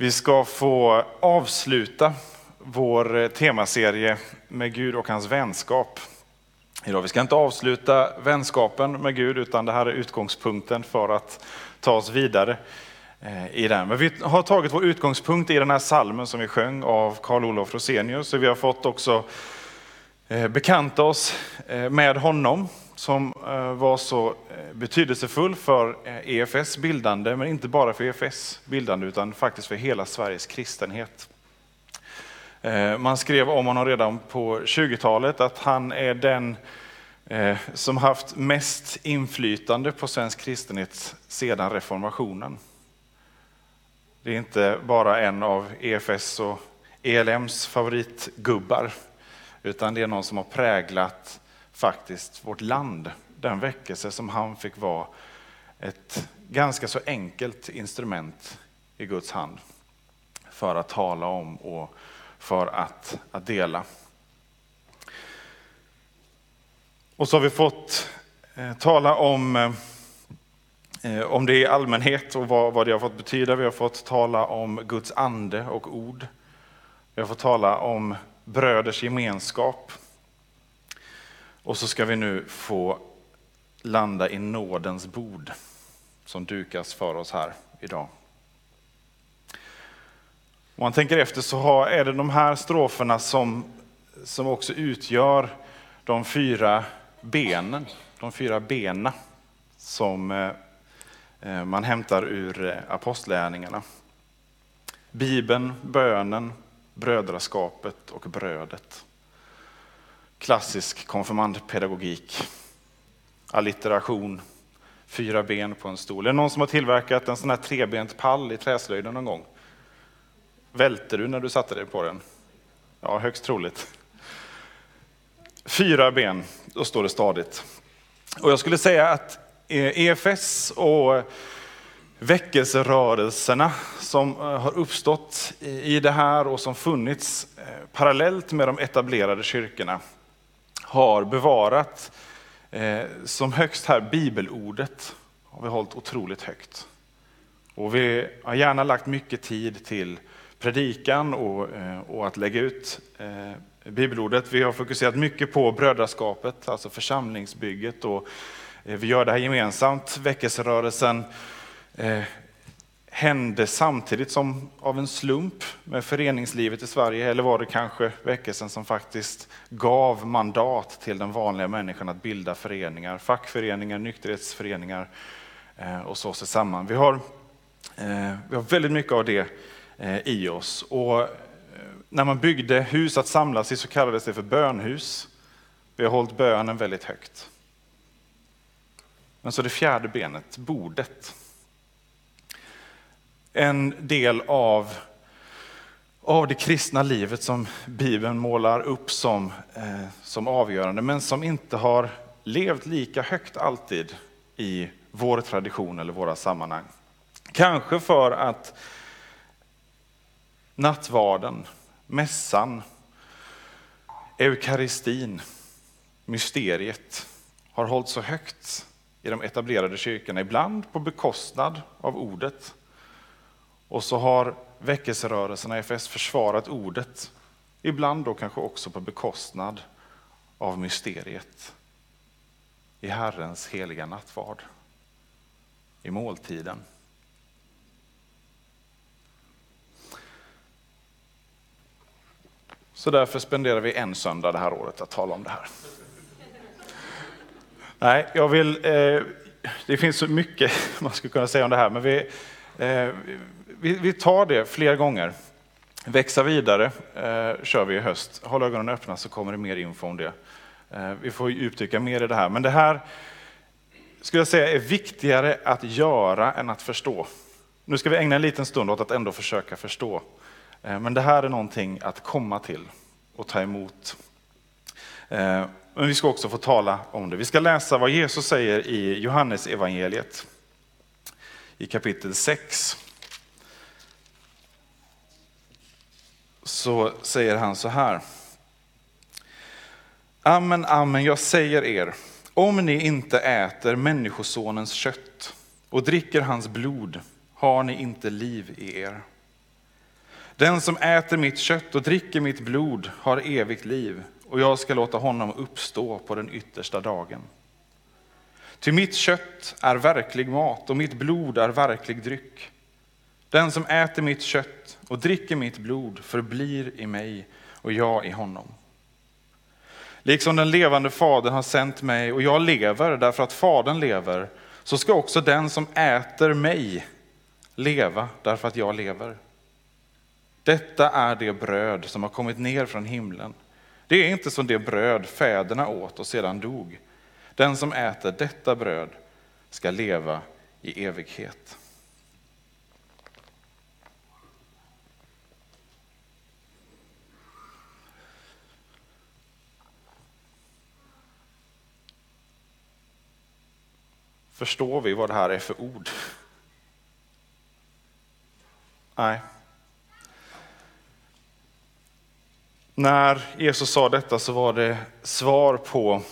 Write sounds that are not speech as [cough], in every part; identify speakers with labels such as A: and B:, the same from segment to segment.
A: Vi ska få avsluta vår eh, temaserie med Gud och hans vänskap. Idag, vi ska inte avsluta vänskapen med Gud utan det här är utgångspunkten för att ta oss vidare eh, i den. Men vi har tagit vår utgångspunkt i den här salmen som vi sjöng av Karl Olof Rosenius. Så vi har fått också eh, bekanta oss med honom som var så Eh, betydelsefull för eh, EFS bildande, men inte bara för EFS bildande utan faktiskt för hela Sveriges kristenhet. Eh, man skrev om honom redan på 20-talet att han är den som haft mest inflytande på svensk kristenhet sedan reformationen. Det är inte bara en av EFS och ELMs favoritgubbar, utan det är någon som har präglat faktiskt vårt land. Den väckelse som han fick vara ett ganska så enkelt instrument i Guds hand för att tala om och för att, att dela. Och så har vi fått eh, tala om eh, om det i allmänhet och vad, vad det har fått betyda. Vi har fått tala om Guds ande och ord. Vi har fått tala om bröders gemenskap. Och så ska vi nu få landa i nådens bord som dukas för oss här idag. Om man tänker efter så är det de här stroferna som, som också utgör de fyra benen, de fyra bena som eh, eh, man hämtar ur eh, apostlärningarna. Bibeln, bönen, brödraskapet och brödet. Klassisk konfirmandpedagogik. Allitteration, fyra ben på en stol. Är det någon som har tillverkat en sån här trebent pall i träslöjden någon gång? Välte du när du satte dig på den? Ja, högst troligt. Fyra ben, då står det stadigt. Och jag skulle säga att eh, EFS och väckelserörelserna som eh, har uppstått i det här och som funnits eh, parallellt med de etablerade kyrkorna har bevarat Eh, som högst här bibelordet har vi hållit otroligt högt. Och vi har gärna lagt mycket tid till predikan och, eh, och att lägga ut eh, bibelordet. Vi har fokuserat mycket på brödraskapet, alltså församlingsbygget och Eh, vi gör det här gemensamt. Väckelserörelsen eh, hände samtidigt som av en slump med föreningslivet i Sverige, eller var det kanske väckelsen som faktiskt gav mandat till den vanliga människan att bilda föreningar, fackföreningar, nykterhetsföreningar eh, och så sig samman. Vi har, eh, vi har väldigt mycket av det eh, i oss. Och när man byggde hus att samlas i så kallades det för bönhus. Vi har hållit bönen väldigt högt. Men så det fjärde benet, bordet. En del av, av det kristna livet som Bibeln målar upp som, eh, som avgörande, men som inte har levt lika högt alltid i vår tradition eller våra sammanhang. Kanske för att nattvarden, mässan, eukaristin, mysteriet har hållits så högt i de etablerade kyrkorna, ibland på bekostnad av ordet. Och så har väckelserörelserna i FS försvarat ordet, ibland då kanske också på bekostnad av mysteriet i Herrens heliga nattvard, i måltiden. Så därför spenderar vi en söndag det här året att tala om det här. Nej, jag vill, eh, det finns så mycket [laughs] man skulle kunna säga om det här, men vi, Eh, vi, vi, tar det fler gånger. Växa vidare eh, kör vi i höst. Håll ögonen öppna så kommer det mer info om det. Eh, vi får djupdyka mer i det här. Men det här skulle jag säga är viktigare att göra än att förstå. Nu ska vi ägna en liten stund åt att ändå försöka förstå. Eh, men det här är någonting att komma till och ta emot. Eh, men vi ska också få tala om det. Vi ska läsa vad Jesus säger i Johannes evangeliet i kapitel 6. Så säger han så här. Amen, amen, jag säger er, om ni inte äter Människosonens kött och dricker hans blod har ni inte liv i er. Den som äter mitt kött och dricker mitt blod har evigt liv och jag ska låta honom uppstå på den yttersta dagen. Ty mitt kött är verklig mat och mitt blod är verklig dryck. Den som äter mitt kött och dricker mitt blod förblir i mig och jag i honom. Liksom den levande Fadern har sänt mig och jag lever därför att Fadern lever, så ska också den som äter mig leva därför att jag lever. Detta är det bröd som har kommit ner från himlen. Det är inte som det bröd fäderna åt och sedan dog. Den som äter detta bröd ska leva i evighet. Förstår vi vad det här är för ord? Nej. När Jesus sa detta så var det svar på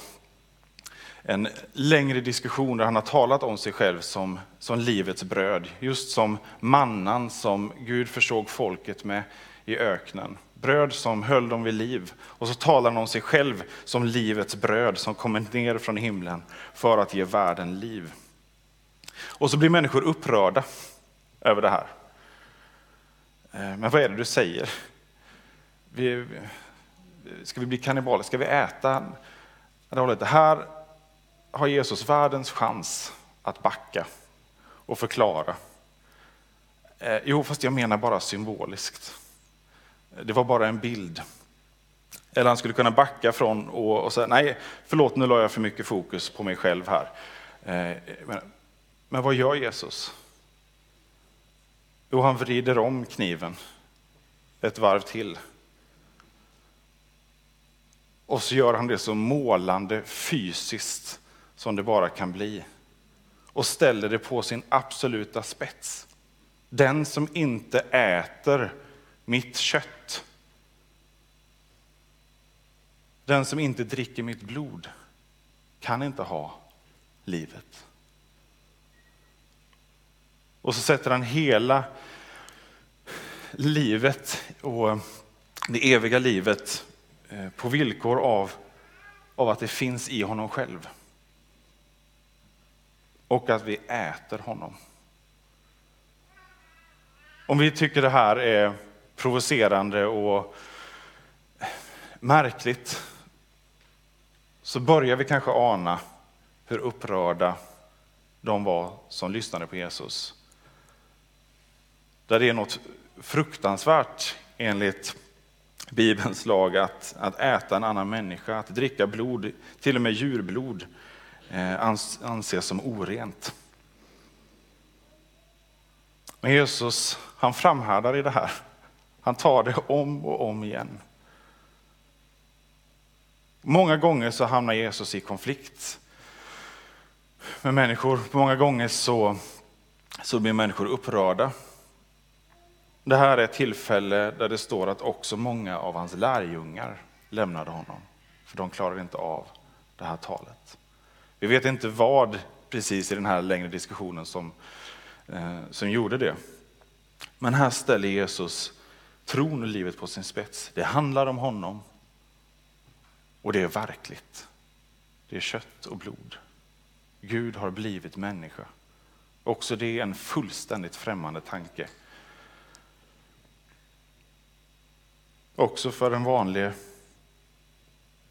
A: en längre diskussion där han har talat om sig själv som, som livets bröd. Just som mannan som Gud försåg folket med i öknen. Bröd som höll dem vid liv. Och så talar han om sig själv som livets bröd som kommer ner från himlen för att ge världen liv. Och så blir människor upprörda över det här. Eh, men vad är det du säger? Vi, ska vi bli kannibaler? Ska vi äta? Det här har Jesus världens chans att backa och förklara. Eh, jo, fast jag menar bara symboliskt. Det var bara en bild. Eller han skulle kunna backa från och, och säga, nej, förlåt, nu la jag för mycket fokus på mig själv här. Eh, men, men vad gör Jesus? Jo, han vrider om kniven ett varv till. Och så gör han det så målande fysiskt som det bara kan bli. Och ställer det på sin absoluta spets. Den som inte äter mitt kött, den som inte dricker mitt blod, kan inte ha livet. Och så sätter han hela livet och eh, det eviga livet eh, på villkor av, av att det finns i honom själv. Och att vi äter honom. Om vi tycker det här är provocerande och märkligt så börjar vi kanske ana hur upprörda de var som lyssnade på Jesus. Där det är något fruktansvärt enligt Bibelns lag att, att äta en annan människa, att dricka blod, till och med djurblod, Eh, anses som orent. Men Jesus, han framhärdar i det här. Han tar det om och om igen. Många gånger så hamnar Jesus i konflikt med människor. Många gånger så, så blir människor upprörda det här är ett tillfälle där det står att också många av hans lärjungar lämnade honom, för de klarade inte av det här talet. Vi vet inte vad precis i den här längre diskussionen som, eh, som gjorde det. Men här ställer Jesus tron och livet på sin spets. Det handlar om honom och det är verkligt. Det är kött och blod. Gud har blivit människa. Också det är en fullständigt främmande tanke Också för den vanliga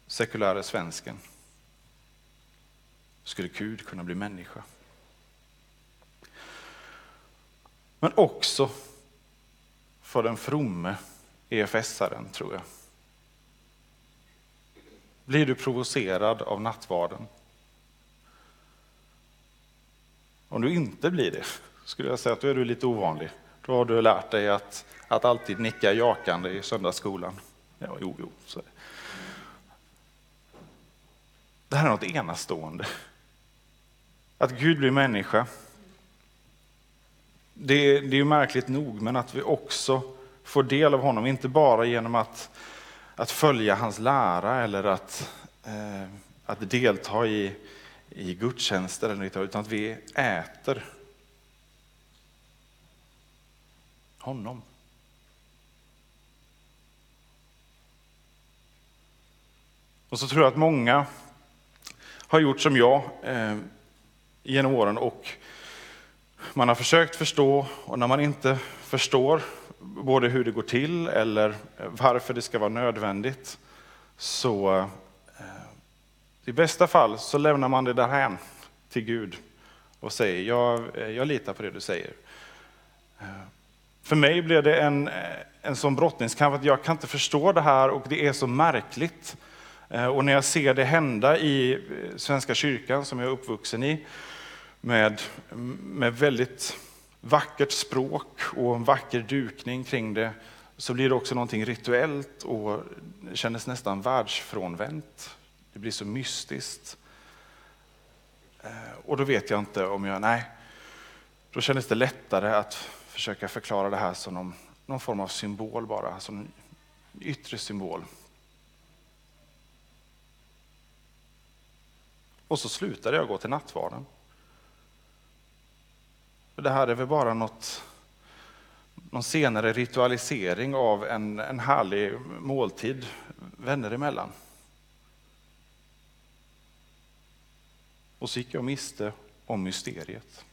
A: sekulära svensken. Skulle Gud kunna bli människa? Men också för den fromme EFS-aren, tror jag. Blir du provocerad av nattvarden? Om du inte blir det, skulle jag säga att då är du lite ovanlig. Då har du lärt dig att, att alltid nicka jakande i söndagsskolan. Ja, jo, jo, så. Det här är något enastående. Att Gud blir människa. Det, det är ju märkligt nog, men att vi också får del av honom, inte bara genom att, att följa hans lära eller att, eh, att delta i, i gudstjänster, eller utan att vi äter honom. Och så tror jag att många har gjort som jag eh, genom åren och man har försökt förstå och när man inte förstår både hur det går till eller varför det ska vara nödvändigt så eh, i bästa fall så lämnar man det därhän till Gud och säger jag, eh, jag litar på det du säger. Eh, för mig blev det en, en sån brottningskamp att jag kan inte förstå det här och det är så märkligt. Och när jag ser det hända i Svenska kyrkan som jag är uppvuxen i med, med väldigt vackert språk och en vacker dukning kring det så blir det också någonting rituellt och kändes nästan världsfrånvänt. Det blir så mystiskt. Eh, och då vet jag inte om jag, nej, då kändes det lättare att försöka förklara det här som någon, någon form av symbol bara, som en yttre symbol. Och så slutade jag gå till nattvarden. Det här är väl bara något, någon senare ritualisering av en, en härlig måltid vänner emellan. Och så gick jag miste om mysteriet.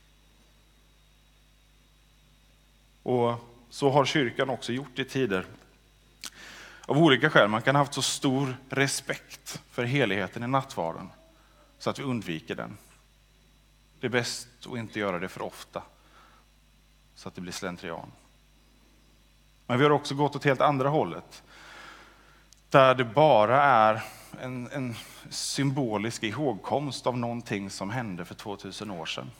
A: Och så har kyrkan också gjort i tider av olika skäl. Man kan ha haft så stor respekt för heligheten i nattvarden så att vi undviker den. Det är bäst att inte göra det för ofta så att det blir slentrian. Men vi har också gått åt helt andra hållet. Där det bara är en, en symbolisk ihågkomst av någonting som hände för 2000 år sedan.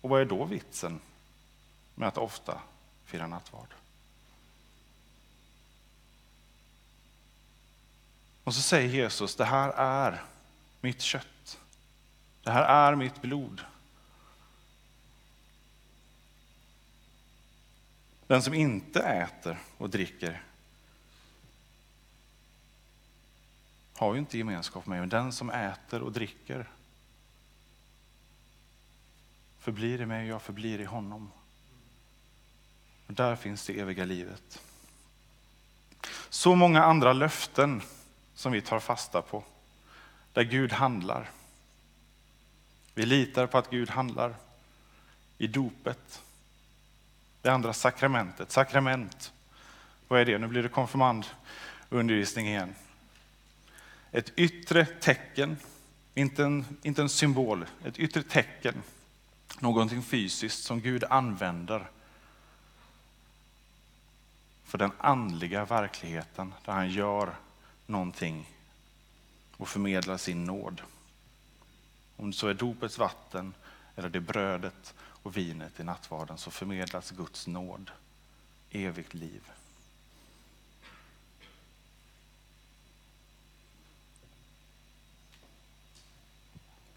A: Och vad är då vitsen med att ofta fira nattvard? Och så säger Jesus, det här är mitt kött. Det här är mitt blod. Den som inte äter och dricker har ju inte gemenskap med mig, men den som äter och dricker förblir i mig och jag förblir i honom. Och där finns det eviga livet. Så många andra löften som vi tar fasta på, där Gud handlar. Vi litar på att Gud handlar i dopet, det andra sakramentet. Sakrament, vad är det? Nu blir det konfirmandundervisning igen. Ett yttre tecken, inte en, inte en symbol, ett yttre tecken. Någonting fysiskt som Gud använder för den andliga verkligheten där han gör någonting och förmedlar sin nåd. Om det så är dopets vatten eller det brödet och vinet i nattvarden så förmedlas Guds nåd, evigt liv.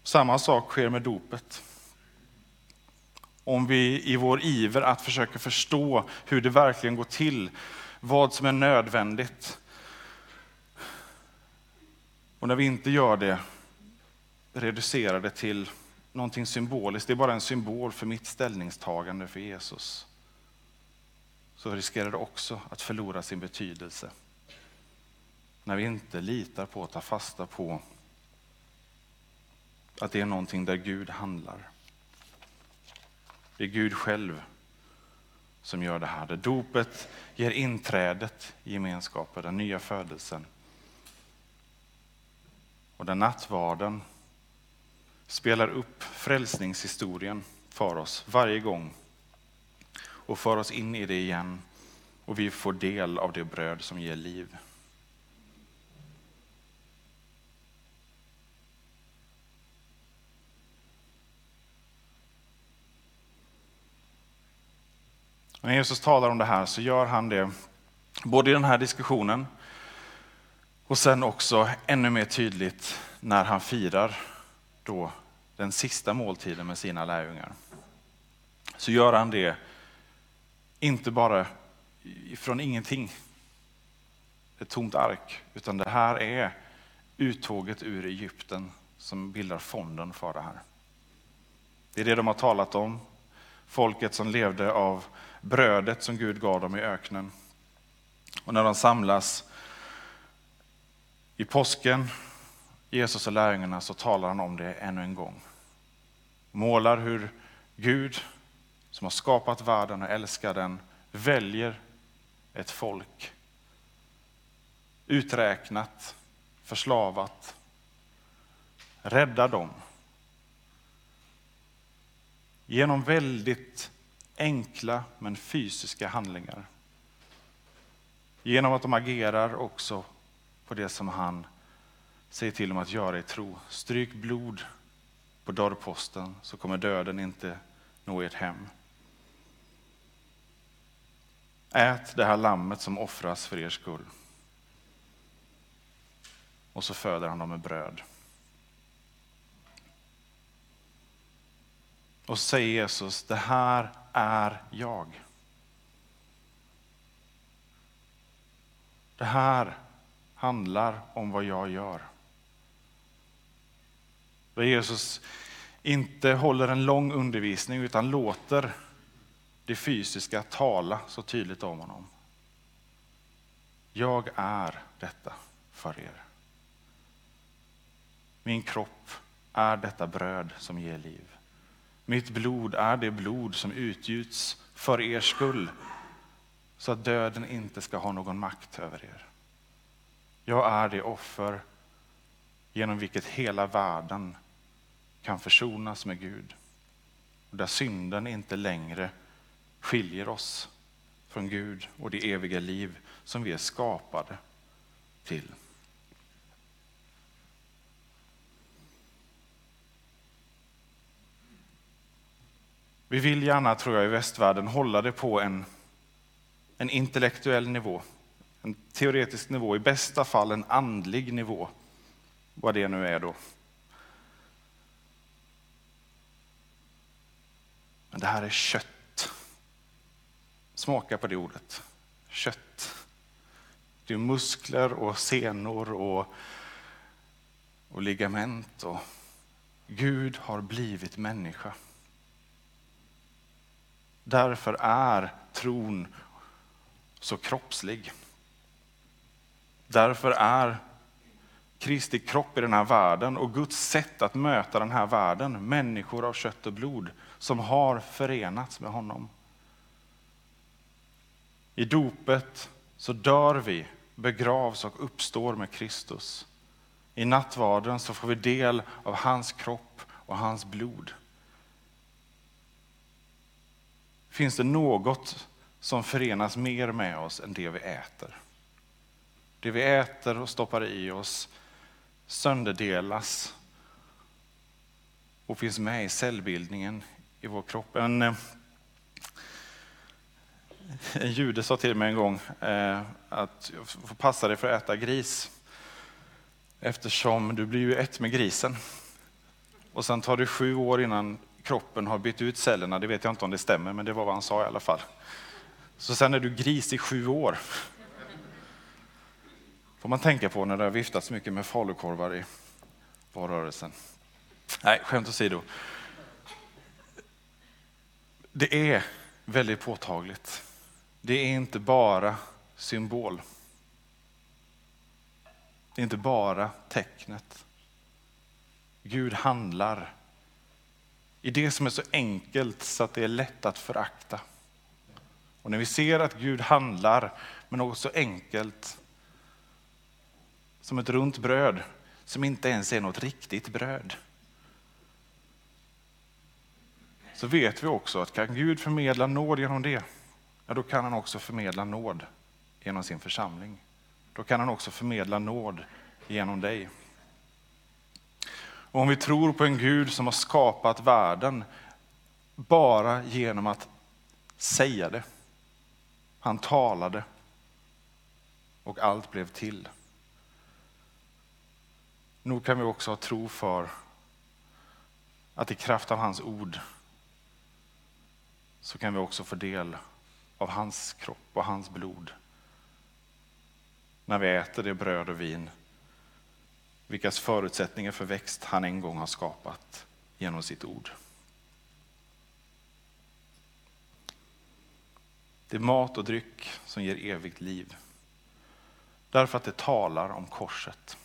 A: Samma sak sker med dopet. Om vi i vår iver att försöka förstå hur det verkligen går till, vad som är nödvändigt. Och när vi inte gör det, reducerar det till någonting symboliskt, det är bara en symbol för mitt ställningstagande för Jesus, så riskerar det också att förlora sin betydelse. När vi inte litar på och tar fasta på att det är någonting där Gud handlar. Det är Gud själv som gör det här. Där dopet ger inträdet i gemenskapen, den nya födelsen. Och där nattvarden spelar upp frälsningshistorien för oss varje gång och för oss in i det igen och vi får del av det bröd som ger liv. När Jesus talar om det här så gör han det både i den här diskussionen och sen också ännu mer tydligt när han firar då den sista måltiden med sina lärjungar. Så gör han det inte bara från ingenting, ett tomt ark, utan det här är uttåget ur Egypten som bildar fonden för det här. Det är det de har talat om, folket som levde av brödet som Gud gav dem i öknen. Och när de samlas i påsken, Jesus och lärjungarna, så talar han om det ännu en gång. Målar hur Gud, som har skapat världen och älskar den, väljer ett folk. Uträknat, förslavat, räddar dem. Genom väldigt enkla men fysiska handlingar. Genom att de agerar också på det som han säger till dem att göra i tro. Stryk blod på dörrposten så kommer döden inte nå ert hem. Ät det här lammet som offras för er skull. Och så föder han dem med bröd. Och så säger Jesus, det här är jag. Det här handlar om vad jag gör. Där Jesus inte håller en lång undervisning utan låter det fysiska tala så tydligt om honom. Jag är detta för er. Min kropp är detta bröd som ger liv. Mitt blod är det blod som utgjuts för er skull så att döden inte ska ha någon makt över er. Jag är det offer genom vilket hela världen kan försonas med Gud. och Där synden inte längre skiljer oss från Gud och det eviga liv som vi är skapade till. Vi vill gärna, tror jag, i västvärlden hålla det på en, en intellektuell nivå, en teoretisk nivå, i bästa fall en andlig nivå, vad det nu är då. Men det här är kött. Smaka på det ordet. Kött. Det är muskler och senor och, och ligament. Och Gud har blivit människa. Därför är tron så kroppslig. Därför är Kristi kropp i den här världen och Guds sätt att möta den här världen, människor av kött och blod som har förenats med honom. I dopet så dör vi, begravs och uppstår med Kristus. I nattvarden så får vi del av hans kropp och hans blod. Finns det något som förenas mer med oss än det vi äter? Det vi äter och stoppar i oss sönderdelas och finns med i cellbildningen i vår kropp. En, eh, en jude sa till mig en gång eh, att jag får passa dig för att äta gris eftersom du blir ju ett med grisen. Och sen tar det sju år innan kroppen har bytt ut cellerna. Det vet jag inte om det stämmer, men det var vad han sa i alla fall. Så sen är du gris i sju år. får man tänka på när det har viftats mycket med falukorvar i valrörelsen. Nej, skämt åsido. Det är väldigt påtagligt. Det är inte bara symbol. Det är inte bara tecknet. Gud handlar i det som är så enkelt så att det är lätt att förakta. Och när vi ser att Gud handlar med något så enkelt som ett runt bröd som inte ens är något riktigt bröd. Så vet vi också att kan Gud förmedla nåd genom det, ja då kan han också förmedla nåd genom sin församling. Då kan han också förmedla nåd genom dig. Och om vi tror på en Gud som har skapat världen bara genom att säga det, Han talade och allt blev till. Nog kan vi också ha tro för att i kraft av hans ord så kan vi också få del av hans kropp och hans blod. När vi äter det bröd och vin, vilkas förutsättningar för växt han en gång har skapat genom sitt ord. Det är mat och dryck som ger evigt liv. Därför att det talar om korset.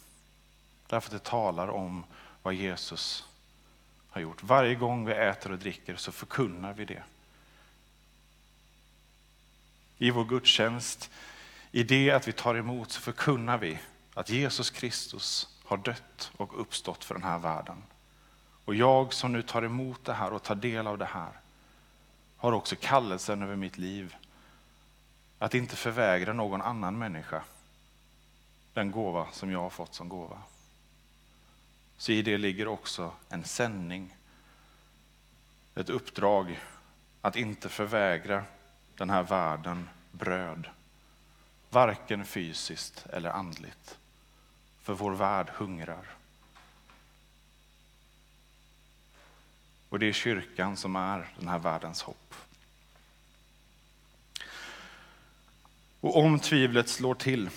A: Därför att det talar om vad Jesus har gjort. Varje gång vi äter och dricker så förkunnar vi det. I vår gudstjänst, i det att vi tar emot så förkunnar vi att Jesus Kristus har dött och uppstått för den här världen. Och jag som nu tar emot det här och tar del av det här har också kallelsen över mitt liv att inte förvägra någon annan människa den gåva som jag har fått som gåva. Så i det ligger också en sändning, ett uppdrag att inte förvägra den här världen bröd. Varken fysiskt eller andligt. För vår värld hungrar. Och det är kyrkan som är den här världens hopp. Och om tvivlet slår till,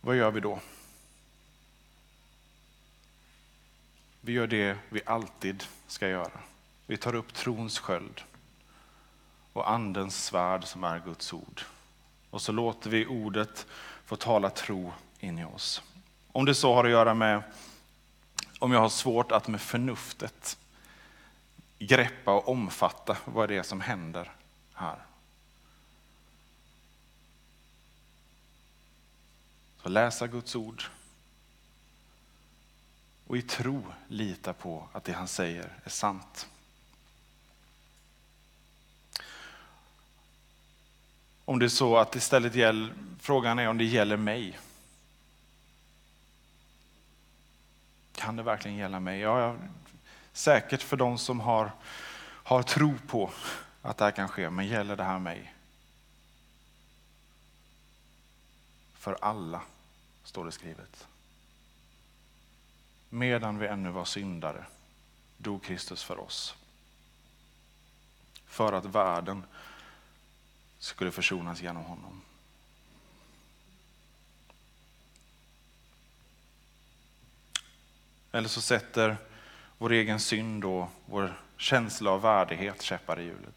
A: vad gör vi då? Vi gör det vi alltid ska göra. Vi tar upp trons sköld och andens svärd som är Guds ord. Och så låter vi ordet få tala tro in i oss. Om det så har att göra med om jag har svårt att med förnuftet greppa och omfatta vad det är som händer här. Så läsa Guds ord och i tro lita på att det han säger är sant. Om det är så att istället gäller, frågan är om det gäller mig. Kan det verkligen gälla mig? Ja, säkert för de som har, har tro på att det här kan ske, men gäller det här mig? För alla, står det skrivet. Medan vi ännu var syndare dog Kristus för oss. För att världen skulle försonas genom honom. Eller så sätter vår egen synd och vår känsla av värdighet käppar i hjulet.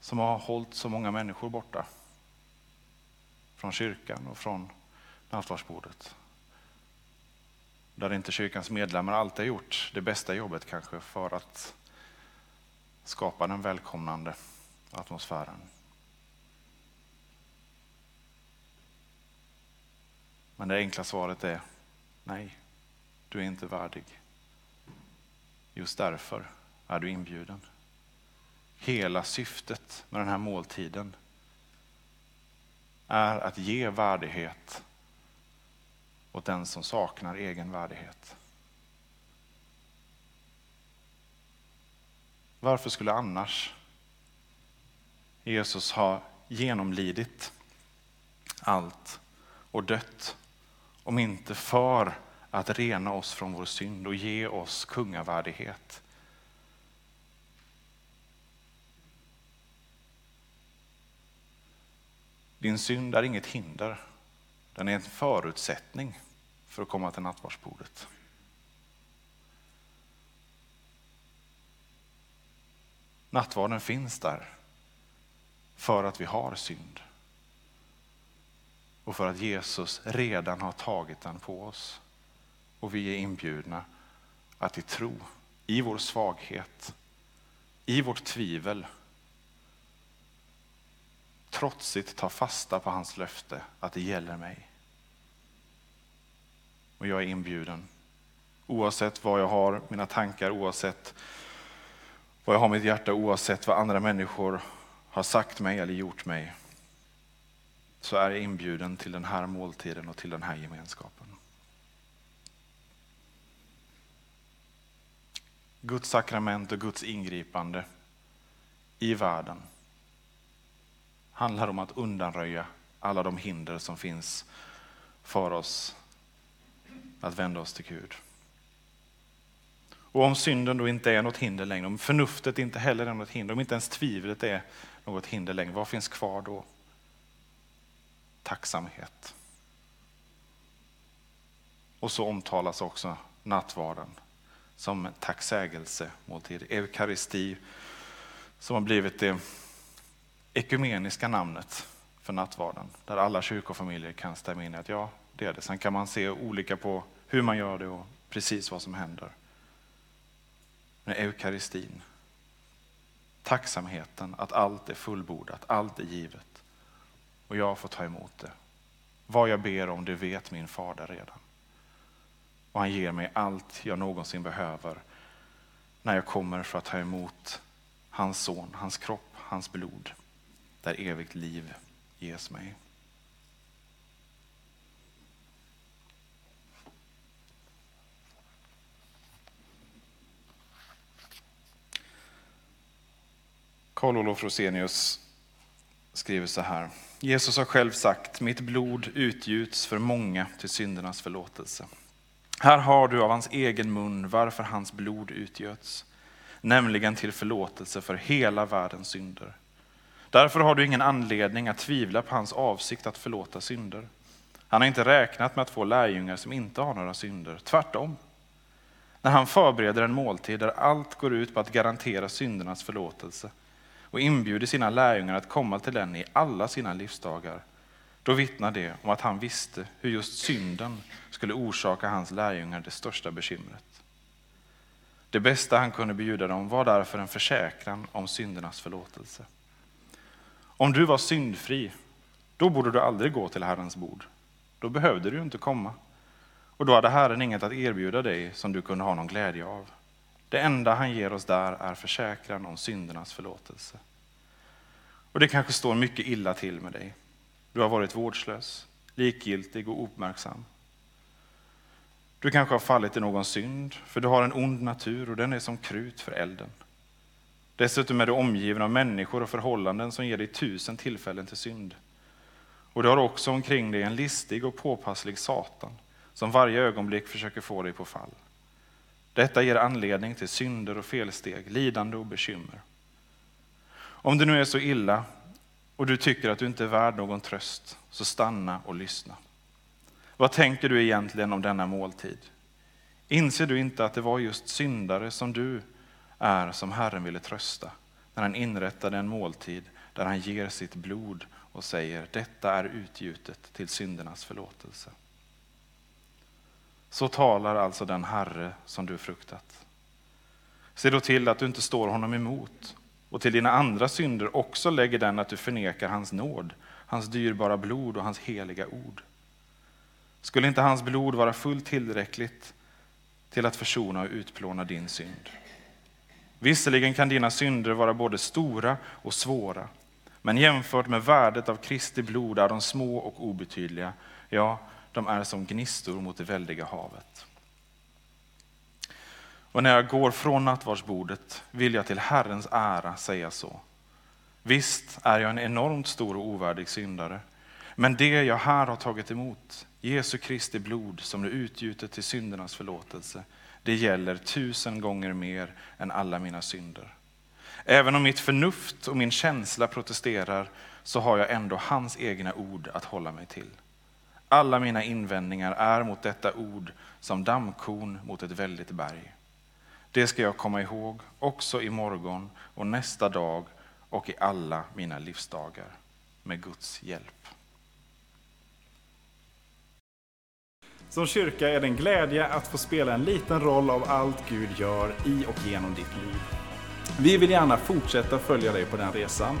A: Som har hållit så många människor borta från kyrkan och från nattvardsbordet. Där inte kyrkans medlemmar alltid har gjort det bästa jobbet kanske för att skapa den välkomnande atmosfären. Men det enkla svaret är nej, du är inte värdig. Just därför är du inbjuden. Hela syftet med den här måltiden är att ge värdighet åt den som saknar egen värdighet. Varför skulle annars Jesus ha genomlidit allt och dött om inte för att rena oss från vår synd och ge oss kungavärdighet? Din synd är inget hinder, den är en förutsättning för att komma till nattvardsbordet. Nattvarden finns där för att vi har synd. Och för att Jesus redan har tagit den på oss. Och vi är inbjudna att i tro, i vår svaghet, i vårt tvivel trotsigt ta fasta på hans löfte att det gäller mig. Och jag är inbjuden. Oavsett vad jag har, mina tankar, oavsett vad jag har mitt hjärta oavsett vad andra människor har sagt mig eller gjort mig så är jag inbjuden till den här måltiden och till den här gemenskapen. Guds sakrament och Guds ingripande i världen handlar om att undanröja alla de hinder som finns för oss att vända oss till Gud. Och om synden då inte är något hinder längre, om förnuftet inte heller är något hinder, om inte ens tvivlet är något hinder längre, vad finns kvar då? Tacksamhet. Och så omtalas också nattvarden som tacksägelsemåltid. Eukaristi som har blivit det ekumeniska namnet för nattvarden. Där alla kyrkofamiljer kan stämma in i att ja, det är det. Sen kan man se olika på hur man gör det och precis vad som händer med eukaristin, tacksamheten att allt är fullbordat, allt är givet. Och jag får ta emot det. Vad jag ber om, det vet min fader redan. Och han ger mig allt jag någonsin behöver när jag kommer för att ta emot hans son, hans kropp, hans blod, där evigt liv ges mig. Karl Olof Rosenius skriver så här. Jesus har själv sagt, mitt blod utgjuts för många till syndernas förlåtelse. Här har du av hans egen mun varför hans blod utgöts, nämligen till förlåtelse för hela världens synder. Därför har du ingen anledning att tvivla på hans avsikt att förlåta synder. Han har inte räknat med att få lärjungar som inte har några synder, tvärtom. När han förbereder en måltid där allt går ut på att garantera syndernas förlåtelse och inbjuder sina lärjungar att komma till den i alla sina livsdagar, då vittnar det om att han visste hur just synden skulle orsaka hans lärjungar det största bekymret. Det bästa han kunde bjuda dem var därför en försäkran om syndernas förlåtelse. Om du var syndfri, då borde du aldrig gå till Herrens bord. Då behövde du inte komma. Och då hade Herren inget att erbjuda dig som du kunde ha någon glädje av. Det enda han ger oss där är försäkran om syndernas förlåtelse. Och det kanske står mycket illa till med dig. Du har varit vårdslös, likgiltig och uppmärksam. Du kanske har fallit i någon synd, för du har en ond natur och den är som krut för elden. Dessutom är du omgiven av människor och förhållanden som ger dig tusen tillfällen till synd. Och du har också omkring dig en listig och påpasslig Satan som varje ögonblick försöker få dig på fall. Detta ger anledning till synder och felsteg, lidande och bekymmer. Om det nu är så illa och du tycker att du inte är värd någon tröst, så stanna och lyssna. Vad tänker du egentligen om denna måltid? Inser du inte att det var just syndare som du är som Herren ville trösta när han inrättade en måltid där han ger sitt blod och säger detta är utgjutet till syndernas förlåtelse. Så talar alltså den Herre som du fruktat. Se då till att du inte står honom emot och till dina andra synder också lägger den att du förnekar hans nåd, hans dyrbara blod och hans heliga ord. Skulle inte hans blod vara fullt tillräckligt till att försona och utplåna din synd? Visserligen kan dina synder vara både stora och svåra, men jämfört med värdet av Kristi blod är de små och obetydliga, ja, de är som gnistor mot det väldiga havet. Och när jag går från nattvardsbordet vill jag till Herrens ära säga så. Visst är jag en enormt stor och ovärdig syndare, men det jag här har tagit emot, Jesu Kristi blod som är utgjutet till syndernas förlåtelse, det gäller tusen gånger mer än alla mina synder. Även om mitt förnuft och min känsla protesterar så har jag ändå hans egna ord att hålla mig till. Alla mina invändningar är mot detta ord som dammkorn mot ett väldigt berg. Det ska jag komma ihåg också i morgon och nästa dag och i alla mina livsdagar med Guds hjälp.
B: Som kyrka är det en glädje att få spela en liten roll av allt Gud gör i och genom ditt liv. Vi vill gärna fortsätta följa dig på den resan.